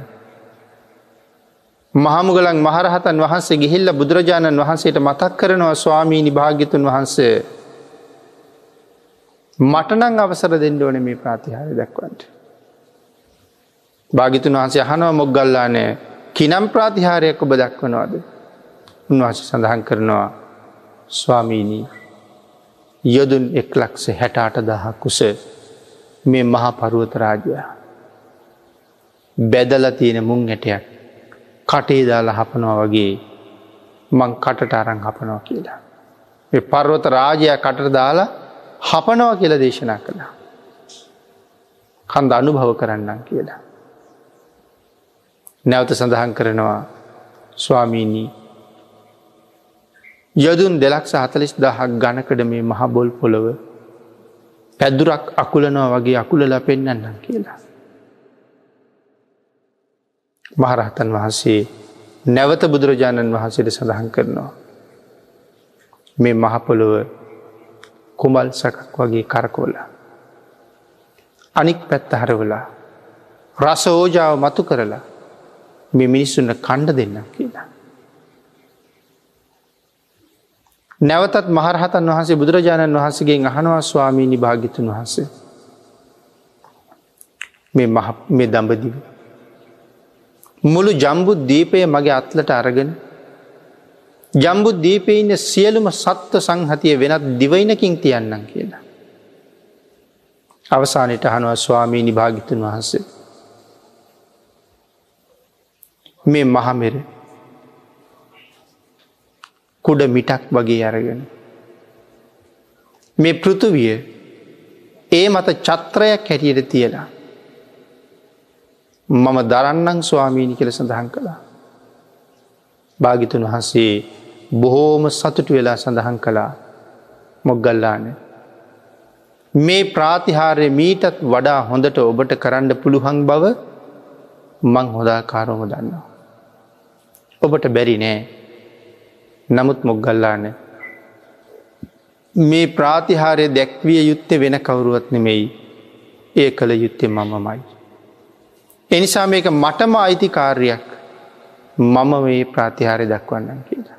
මහමුගලන් මහරහතන් වහන්සේ ගිහිල්ල බුදුරජාණන් වහන්සේට මතක් කරනවා ස්වාමීණි භාග්‍යතුන් වහන්සේ මටනං අවසර දෙන්න ඕන මේ ප්‍රාතිහාරය දක්වන්ට. භාගිතුන් වහන්සේ අහනව මොග්ගල්ලානෑ කිනම් ප්‍රාතිහාරයක් ඔබ දක්වනවාද. උන්වහස සඳහන් කරනවා ස්වාමීණී යොදුන් එක් ලක්ෂ හැටාට දහක් කුස මේ මහා පරුවත රාජයා. බැදල තියෙන මුං ඇටයක් කටේ දාලා හපනවා වගේ මං කටට අරං හපනවා කියලා. පර්වත රාජය කටට දාලා හපනවා කියල දේශනා කළා. කන්ද අනුභව කරන්නම් කියලා. නැවත සඳහන් කරනවා ස්වාමීණී යොදුන් දෙලක්ෂ හතලිස් දහක් ගණකඩ මේ මහබොල් පොළොව පැදුරක් අකුලනවා වගේ අකුලලා පෙන්න්නන්නම් කියලා. මහරහතන් වහන්සේ නැවත බුදුරජාණන් වහන්සේට සඳහන් කරනවා. මේ මහපොළොව කුමල් සකක් වගේ කරකෝල. අනික් පැත්ත හරවලා රස ඕජාව මතු කරලා මේ මිනිස්සුන්න කණ්ඩ දෙන්න කියලා. නැවතත් මහරහතන් වහන්සේ බුදුරජාණන් වහන්සේගේ අහනවා ස්වාමීණි භාගිතුන් වහන්සේ. මේ දම්බදිව. මුළු ජම්බු දීපය මගේ අත්ලට අරගෙන ජම්බු දීපඉන්න සියලුම සත්ව සංහතිය වෙනත් දිවයිනකින් තියන්නම් කියලා. අවසානයට අහනුව ස්වාමීණි භාගිතුන් වහන්සේ. මේ මහමෙර කුඩ මිටක් වගේ අරගෙන. මේ පෘතුවිය ඒ මත චත්‍රයක් හැටියට තියලා. මම දරන්නං ස්වාමීණි කළ සඳහන් කළා. භාගිතුන් වහන්සේ බොහෝම සතුටු වෙලා සඳහන් කළා මොග්ගල්ලාන. මේ ප්‍රාතිහාරය මීටත් වඩා හොඳට ඔබට කරන්න පුළුහන් බව මං හොදා කාරෝම දන්නවා. ඔබට බැරි නෑ නමුත් මොග්ගල්ලාන මේ ප්‍රාතිහාරය දැක්විය යුත්තේ වෙන කවුරුවත් නෙමෙයි ඒ කළ යුත්තේ මමමයි. එනිසා මේක මටම අයිති කාර්යක් මම මේ ප්‍රාතිහාරය දක්වන්නම් කියලා.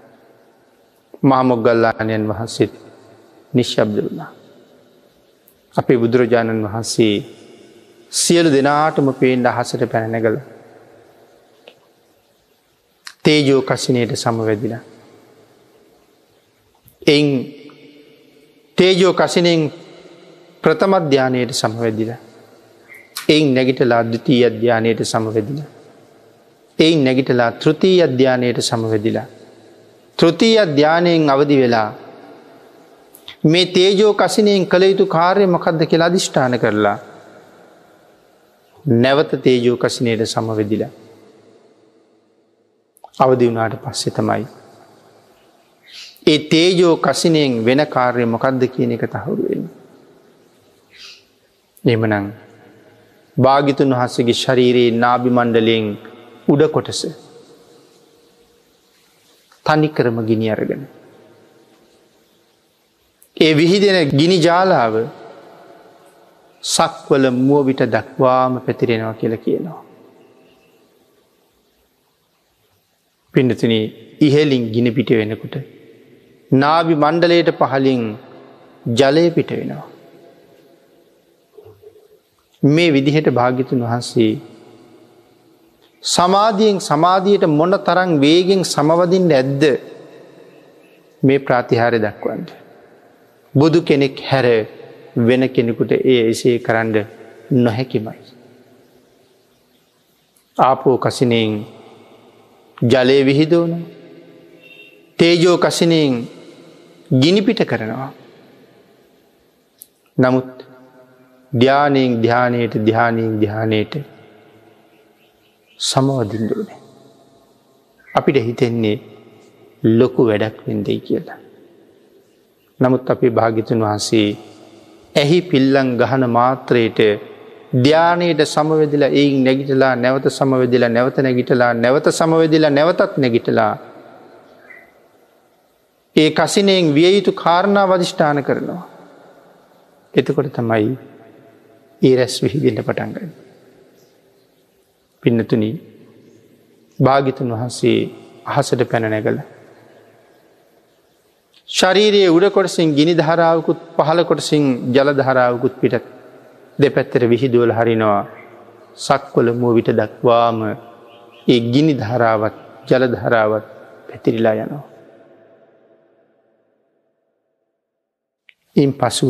මහමොග්ගල්ලානයන් වහන්සේත් නිශ්ශබ්ද වුණා. අපේ බුදුරජාණන් වහන්සේ සියලු දෙනාටම පේෙන් අහසට පැනැනගල. තේජෝ කසිනයට සමවැදිලා. එයින් තේජෝ කසිනෙන් ප්‍රථමධ්‍යානයට සමවැදිල. එයින් නැගිටලා අද්විතී අධ්‍යානයට සමවැදිල. එයින් නැගිටලා තෘතිී අධ්‍යානයට සමවැදිලා. තෘතිී අධ්‍යානයෙන් අවදි වෙලා මේ තේජෝ කසිනයෙන් කළ යුතු කාර්ය මොකක්ද කියලා අධිෂ්ඨාන කරලා නැවත තේජෝ කසිනයට සමවෙදිලා. අවදි වුණාට පස්සෙ තමයි ඒ තේජෝ කසිනයෙන් වෙන කාර්ය මොකක්ද කියන එක තහවුරුවෙන්. එමනං භාගිතුන් වහසගේ ශරීරයේ නාභි මණ්ඩලයෙන් උඩ කොටස තනිකරම ගිනි අරගෙන. ඒ විහිදෙන ගිනි ජාලාව සක්වල මුවවිට දක්වාම පැතිරෙනවා කියල කියනවා. පිඩතුන ඉහෙලින් ගිනි පිට වෙනකුට නාවි මණ්ඩලයට පහලින් ජලය පිට වෙනවා. මේ විදිහට භාගිතුන් වහන්සේ සමාධියෙන් සමාධියයට මොන තරං වේගෙන් සමවදින් ඇද්ද මේ ප්‍රාතිහාරය දක්වන්ට. බුදු කෙනෙක් හැර වෙන කෙනෙකුට ඒ එසේ කරන්න නොහැකිමයි. ආපෝ කසිනයෙන් ජලය විහිදෝන තේජෝ කසිනයෙන් ගිනිපිට කරනවා. නමුත් ධ්‍යානයෙන් ධ්‍යානයට ධ්‍යානයෙන් ධ්‍යානයට සමවදින්දුවන. අපිට හිතෙන්නේ ලොකු වැඩක් වෙන්දයි කියලා. නමුත් අපි භාගිතුන් වහන්සේ ඇහි පිල්ලං ගහන මාත්‍රයට ධ්‍යානයට සමවෙදිලා ඒ නැගිටලා නැවත සමවෙදිලා නැවත නැගිටලා නැවත සමවෙදිලා නැවතත් නැගිටලා ඒ කසිනයෙන් විය යුතු කාරණා වධිෂ්ඨාන කරනවා. එතකොට තමයි ඒ රැස් විහිදිට පටන්ගන්න. පින්නතුනී භාගිතුන් වහන්සේ අහසට පැන නැගල. ශරීරයේ උඩකොටසින් ගිනි ධාරාවකුත් පහළ කොටසින් ජල ධාරාවකුත් පිටත් දෙපැත්තර විහිදුවල හරිනවා සක්වල මුවවිට දක්වාම ඒ ගිනි ධාරාවත් ජල ධාරාවත් පැතිරිලා යනවා. ඉන් පසු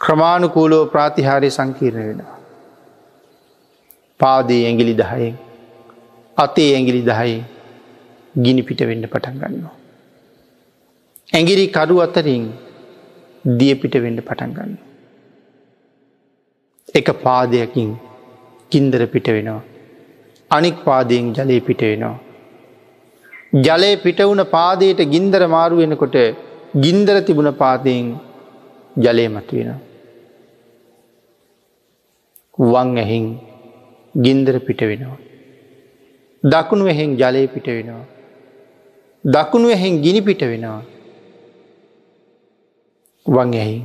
ක්‍රමාණුකූලෝ ප්‍රාතිහාරය සංකීර්ණ වෙනවා. පාදේ ඇගිලි දහයෙන් අතේ ඇගිලි දහයි ගිනි පිට වෙන්න පටන් ගන්නවා. ඇගිරි කඩු අතරින් දිය පිට වෙන්න පටන් ගන්න. එක පාදයකින් කින්දර පිට වෙනවා. අනික් පාදයෙන් ජලය පිට වෙනවා. ජලය පිට වුණ පාදයට ගින්දර මාරු වෙනකොට ගින්දර තිබුණ පාදයෙන් ජලය මතු වෙන. වං ඇහින් ගින්දර පිට වෙනවා. දකුණු එහෙන් ජලය පිට වෙනවා. දකුණු එහෙන් ගිනි පිට වෙනවා. වං ඇහි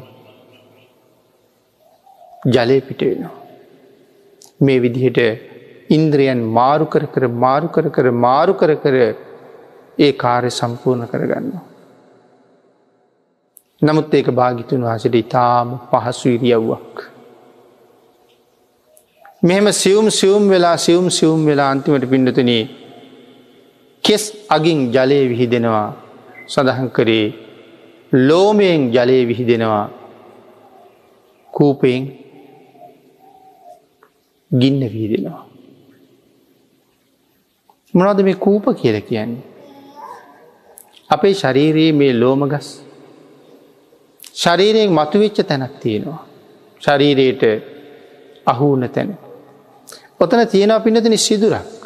ජලය පිට වෙනවා. මේ විදිහට ඉන්ද්‍රියන් මාරු කර කර මාරු කර කර මාරු කර කර ඒ කාරය සම්පූර්ණ කරගන්නවා. නමුත් ඒක භාගිතුන් වහසට ඉතාම පහසු ඉරියව්වක්. මෙහෙම සියුම් සියුම් වෙලා සියුම් සියුම් වෙලා අන්තිමට පිඩතුන කෙස් අගින් ජලය විහිදෙනවා සඳහන් කරේ ලෝමයෙන් ජලය විහිදෙනවා කූපයෙන් ගින්න වීදෙනවා. මොනවද මේ කූප කියල කියන්නේ. අපේ ශරීරයේ මේ ලෝමගස් ශරීරයෙන් මතුවෙච්ච තැනක් තියෙනවා. ශරීරයට අහුවන තැන. ඔතන තියෙනවා පිනතින සිදුරක්.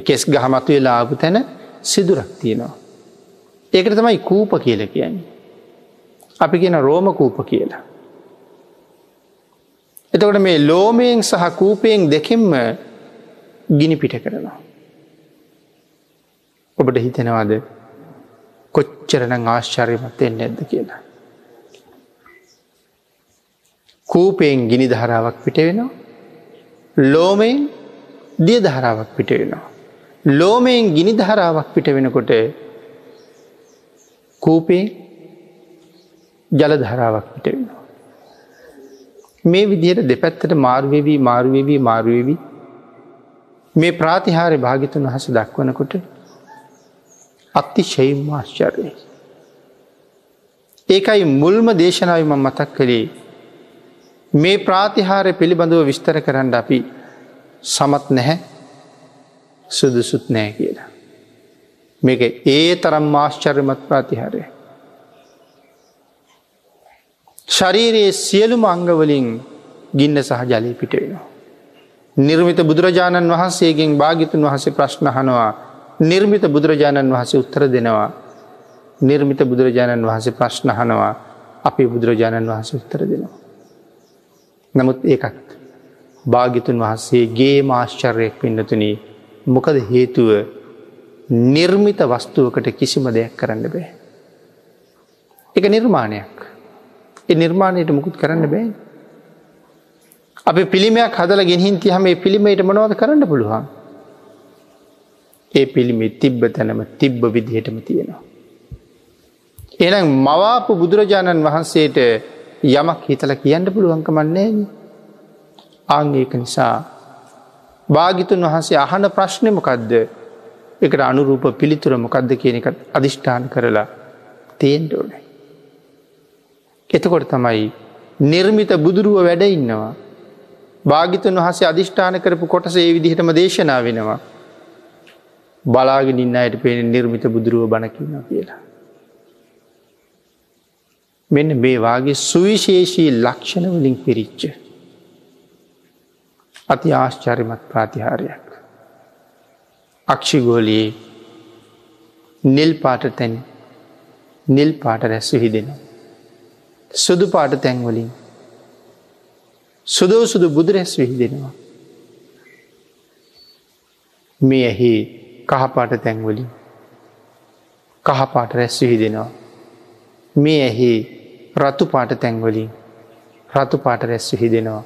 කෙස් ගහමතු වෙලා ආපු තැන සිදුරක් තියෙනවා. ඒකට තමයි කූප කියල කියන්නේ. අපි කියන රෝම කූප කියලා. එතකොට මේ ලෝමයෙන් සහ කූපයෙන් දෙකෙන්ම ගිනි පිට කරනවා. ඔබට හිතෙනවාද කොච්චරන ආශ්චර්යමත්යෙන් නැද්ද කියලා. කූපයෙන් ගිනි ධාරාවක් පිට වෙනවා. ලෝමයෙන් දිය ධාරාවක් පිට වෙනවා. ලෝමයෙන් ගිනි ධාරාවක් පිට වෙනකොට කූපේ ජල ධාරාවක් පිට වෙනවා. මේ විදිහට දෙපැත්තට මාර්වවී මාර්වවී මාරුවවී මේ ප්‍රාතිහාරය භාගිතුන් වහස දක්වනකොට අත්තිශයිම් ආශ්චර්යය. ඒකයි මුල්ම දේශනාවම මතක් කළේ මේ ප්‍රාතිහාරය පිළිබඳව විස්තර කරන්න අපි සමත් නැහැ සුදුසුත් නෑ කියලා. මේක ඒ තරම් ආශ්චර්යමත් ප්‍රාතිහාරය. ශරීරයේ සියලුම අංගවලින් ගින්න සහ ජලය පිට වෙනවා. නිර්මිත බුදුරජාණන් වහන්සේගෙන් භාගිතුන් වහසේ ප්‍රශ්නහනවා නිර්මිත බුදුරජාණන් වහසේ උත්තර දෙනවා. නිර්මිත බුදුරජාණන් වහසේ ප්‍රශ්නහනවා අපි බුදුරජාණන් වහස උත්තර දෙනවා. නමුත් ඒකත් භාගිතුන් වහන්සේගේ මාශ්චර්යයක් පින්නතුන මොකද හේතුව නිර්මිත වස්තුවකට කිසිම දෙයක් කරන්න බෑ. එක නිර්මාණයක්. ඒ නිර්මාණයට මුකුත් කරන්න බෑ. අපි පිළිමයක් හදල ගෙනහින් තිහම මේ පිළිමයට මනවද කරන්න පුළුවන්. ඒ පිළිමි තිබ්බ තැනම තිබ්බ විදිහටම තියෙනවා. එනම් මවාපු බුදුරජාණන් වහන්සේට යමක් හිතල කියන්න පුළුවන්කමන්නේ ආංගේක නිසා භාගිතුන් වහන්සේ අහන ප්‍රශ්නමකක්ද එකට අනුරූප පිළිතුර මොකක්ද කියන එක අධිෂ්ඨාන කරලා තේන්ට ඕනෑ. එතකොට තමයි නිර්මිත බුදුරුව වැඩ ඉන්නවා. භාගිතන් වහසේ අධිෂ්ඨාන කරපු කොටස ඒ විදිහටම දේශනා වෙනවා. බලාගෙන ඉන්න අයට පේන නිර්මිත බුදුරුව බණකින්න කියලා. මෙන්න මේ වාගේ සුවිශේෂී ලක්ෂණ වලින් පිරිච්ච. අති ආශ්චරිමත් ප්‍රාතිහාරයක්. අක්ෂිගෝලයේ නිල් පාට තැන් නිල් පාට රැස් විහිදෙනවා. සුදු පාට තැන්වලින් සුදෝ සුදු බුදුරැස් විහිදෙනවා. මේ ඇහි කහපාට තැන්වලින් කහපාට රැස් විහිදෙනවා. මේ ඇහි රතු පාට තැන්වලින් රතු පාට රැස් විහිදෙනවා.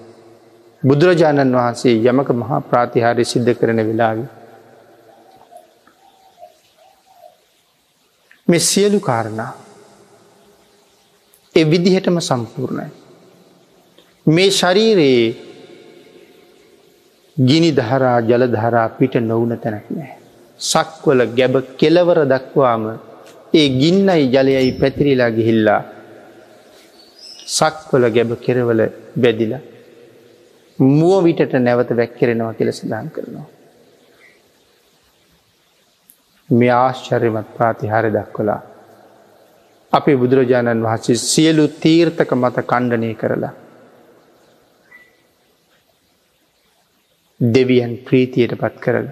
බුදුරජාණන් වහන්සේ යමක මහා ප්‍රාතිහාරය සිද්ධ කරන වෙලාවි. මෙ සියලු කාරණා එ විදිහටම සම්පූර්ණයි. මේ ශරීරයේ ගිනි දහරා ජලධරා පිට නොවන තැනක් නෑ. සක්වල ගැබ කෙලවර දක්වාම ඒ ගින්නයි ජලයයි පැතිරිලා ගිහිල්ලා සක්වල ගැබ කෙරවල බැදිලා මුව විටට නැවත වැැක්කෙරෙනවා කියල සඳහන් කරනවා. මේ ආශ්චර්යමත් ප්‍රාතිහාරය දක්වලා අපේ බුදුරජාණන් වහන්සේ සියලු තීර්ථක මත කණ්ඩනය කරලා. දෙවියන් ප්‍රීතියට පත් කරල.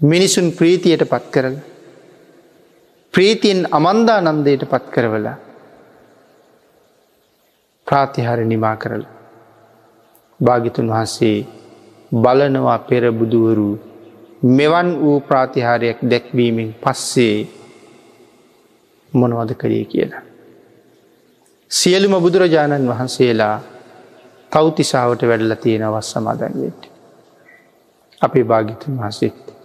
මිනිසුන් ප්‍රීතියට පත් කරල. ප්‍රීතියෙන් අමන්දා නන්දයට පත් කරවලා ප්‍රාතිහාර නිමා කරල. භාගිතුන් වහන්සේ බලනවා පෙර බුදුවරු මෙවන් වූ ප්‍රාතිහාරයක් දැක්වීමෙන් පස්සේ මොනවද කරේ කියලා. සියලුම බුදුරජාණන් වහන්සේලා තෞතිසාාවට වැඩල තියෙන වස් සමාදන්වෙට. අපේ භාගිතුන් වහසෙත්.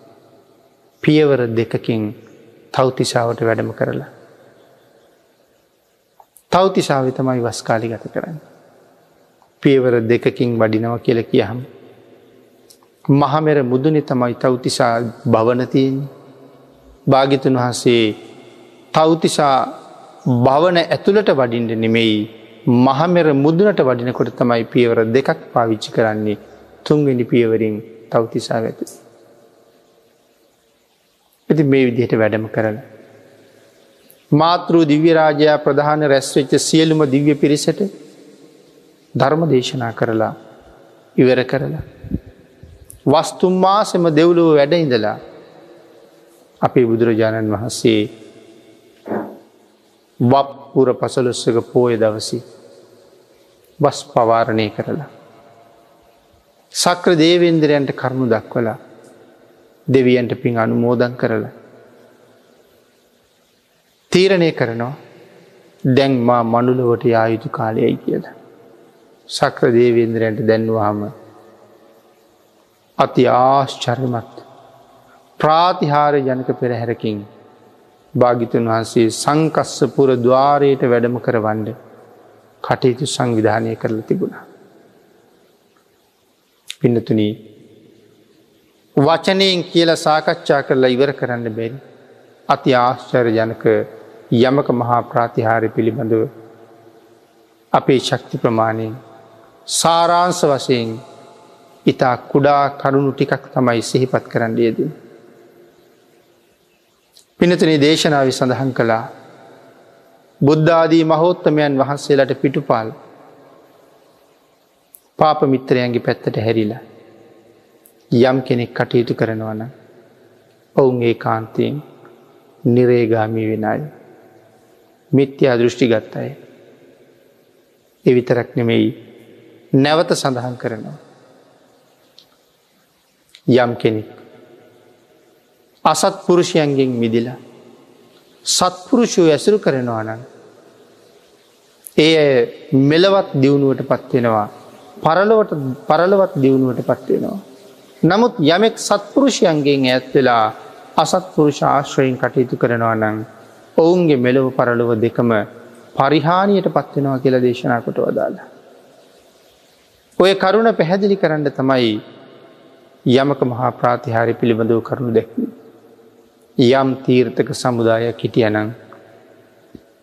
පියවර දෙකකින් තෞතිසාාවට වැඩම කරලා. තෞතිසාාව තමයි වස්කාලි ගත කරන්න. පියවර දෙකකින් වඩිනව කියල කියහම්. මහමෙර මුදුනෙ තමයි තෞතිසා භවනතියෙන් භාගිතුන් වහන්සේ තෞතිසා භවන ඇතුළට වඩින්ට නෙමෙයි මහමෙර මුදුනට වඩිනකොට තමයි පියවර දෙකක් පාවිච්චි කරන්නේ තුන්වෙනි පියවරින් තෞතිසා ඇත. ඇති මේ විදිහට වැඩම කරන. මාතෘ දිව්‍යරාජයා ප්‍රධාන රැස්වෙච්ච සියලුම දිව්‍ය පිරිසට ධර්ම දේශනා කරලා ඉවර කරලා. වස්තුම් මාසෙම දෙව්ලුව වැඩ ඉඳලා අපේ බුදුරජාණන් වහන්සේ වප්පුර පසලොස්සක පෝය දවසි බස් පවාරණය කරලා. සක්‍ර දේවේන්දරයන්ට කරුණු දක්වලා දෙවියන්ට පින් අනුමෝදන් කරලා. තීරණය කරනවා දැන් මා මනුලවට යායුතු කාලයයි කියල. සක්‍ර දේවේන්ද්‍රයන්ට දැන්වාම අති ආශ්චර්මත් ප්‍රාතිහාර ජනක පෙරහැරකින් භාගිතුන් වහන්සේ සංකස්සපුර දවාරයට වැඩම කරවන්ඩ කටයුතු සංවිධානය කරල තිබුණා. පින්නතුනී වචනයෙන් කියල සාකච්ඡා කරලා ඉවර කරන්න බැරි අති ආශ්චර ජනක යමක මහා ප්‍රාතිහාරය පිළිබඳව අපේ ශක්ති ප්‍රමාණයෙන් සාරාංස වශයෙන් ඉතා කුඩා කරුණු ටිකක් තමයි සිහිපත් කරන්න යෙදී. පිනතුනේ දේශනාව සඳහන් කළා බුද්ධාදී මහෝත්තමයන් වහන්සේලට පිටුපාල් පාප මිත්‍රයන්ගේ පැත්තට හැරිලා යම් කෙනෙක් කටයුතු කරනවන ඔවුන් ඒ කාන්තයෙන් නිරේගාමී වෙනයි මිත්‍යා දෘෂ්ටි ගත්තයි එවිතරක් නෙමෙයි නැවත සඳහන් කරනවා යම් කෙනෙක් අසත් පුරුෂයන්ගෙන් මිදිලා සත්පුරුෂය ඇසුරු කරනවා නම් ඒ මෙලවත් දියුණුවට පත්වෙනවා පරලොවට පරලවත් දියුණුවට පත්වෙනවා. නමුත් යමෙක් සත්පුරුෂයන්ගෙන් ඇත්වෙලා අසත්පුරුෂ ආශ්‍රයෙන් කටයුතු කරනවා නම් ඔවුන්ගේ මෙලොව පරලොව දෙකම පරිහානියට පත්වෙනවා කියලා දේශනා කොට වදාලා. ඔය කරුණ පැහැදිලි කරන්න තමයි යමක මහා ප්‍රාතිහාරි පිළිබඳව කරුණු දැක්ම. යම් තීර්ථක සමුදායක් හිටියනං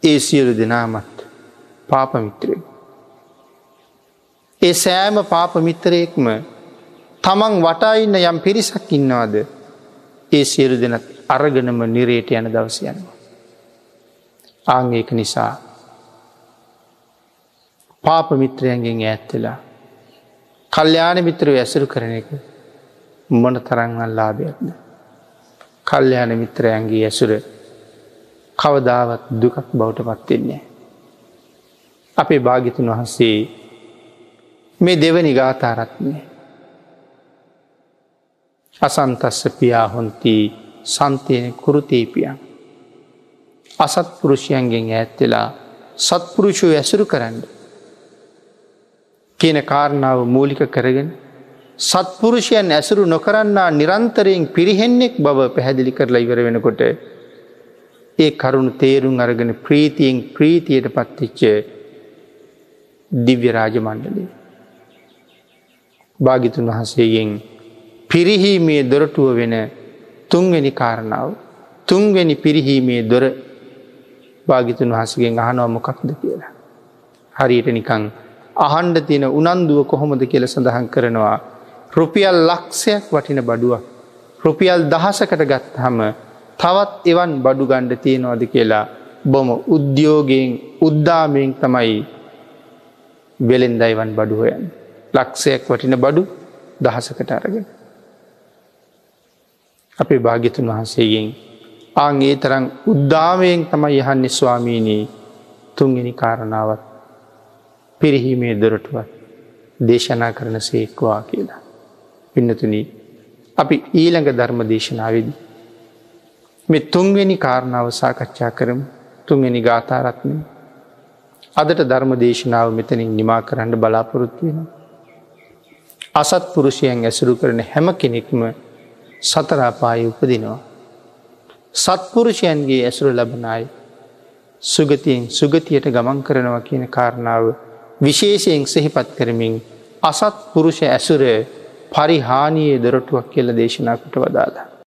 ඒ සියලු දෙනාමත් පාපමිත්‍රය. ඒ සෑම පාපමිත්‍රයෙක්ම තමන් වටයින්න යම් පිරිසක් ඉන්නවාද ඒ සියලු දෙනත් අරගනම නිරේට යන දවස යනවා. ආංඒක නිසා පාපමිත්‍රයන්ගෙන් ඇත්තලා කල්්‍යාන මිත්‍රව ඇසරු කරන එක මොන තරංවල් ලාභයක්ද. කල්්‍යයාන මිත්‍රයන්ගේ ඇසුර කවදාවත් දුකක් බවට පත්වෙන්නේ. අපේ භාගිතුන් වහන්සේ මේ දෙවනි ගාතාරත්නය අසන්තස්ස පියා හොන්ති සන්තයන කුරුතේපියන් අසත්පුරුෂයන්ගෙන් ඇත්වෙලා සත්පුරුෂය ඇසුරු කරන්න කියන කාරණාව මූලික කරගෙන සත්පුරුෂයන් ඇසුරු නොකරන්නා නිරන්තරයෙන් පිරිහෙන්නෙක් බව පැහැදිලි කරලා ඉවර වෙනකොට ඒ කරුණු තේරුම් අරගෙන ප්‍රීතියෙන් ප්‍රීතියට පත්තිච්ච දිව්‍ය රාජ මණ්ඩලේ. භාගිතුන් වහන්සේගෙන් පිරිහීමේ දොරටුව වෙන තුන්වෙනි කාරණාව තුන්වෙනි පිරිහීමේ දොර භාගිතුන් වහසගෙන් අහනවමොකක්ද කියලා. හරියට නිකං අහන්ඩ තියෙන උනන්දුව කොහොමද කියල සඳහන් කරනවා. රුපියල් ලක්ෂයක් වටින බඩුවක්. රුපියල් දහසකට ගත්හම තවත් එවන් බඩු ගණ්ඩ තියෙනවාද කියලා බොම උද්‍යෝගයෙන් උද්දාමයෙන් තමයි වෙලෙන්දයිවන් බඩුහයන්. ලක්ෂයක් වටින බඩු දහසකට අරගෙන. අපේ භාගිතුන් වහන්සේගෙන් ආගේ තරම් උද්දාමයෙන් තමයි යහන්නේ ස්වාමීනී තුන්ගෙන කාරණාවත් පිරිහීමේ දොරටුවත් දේශනා කරන සේක්වා කියලා. පින්නතුනී අපි ඊළඟ ධර්ම දේශනාවේදී. මෙ තුන්වෙනි කාරණාව සාකච්ඡා කරම තුන්වෙනි ගාථාරත්නය අදට ධර්ම දේශනාව මෙතනින් නිමා කරන්න බලාපොරොත්තු වෙන. අසත් පුරුෂයන් ඇසුරු කරන හැම කෙනෙක්ම සතරාපාය උපදිනවා. සත්පුරුෂයන්ගේ ඇසුර ලබනයි සුගතියෙන් සුගතියට ගමන් කරනවා කියන කාරණාව විශේෂයෙන් සෙහිපත් කරමින් අසත් පුරුෂ ඇසුර පරිහානියේ දොරටුවක් කියල දේශනාකට වදාලා.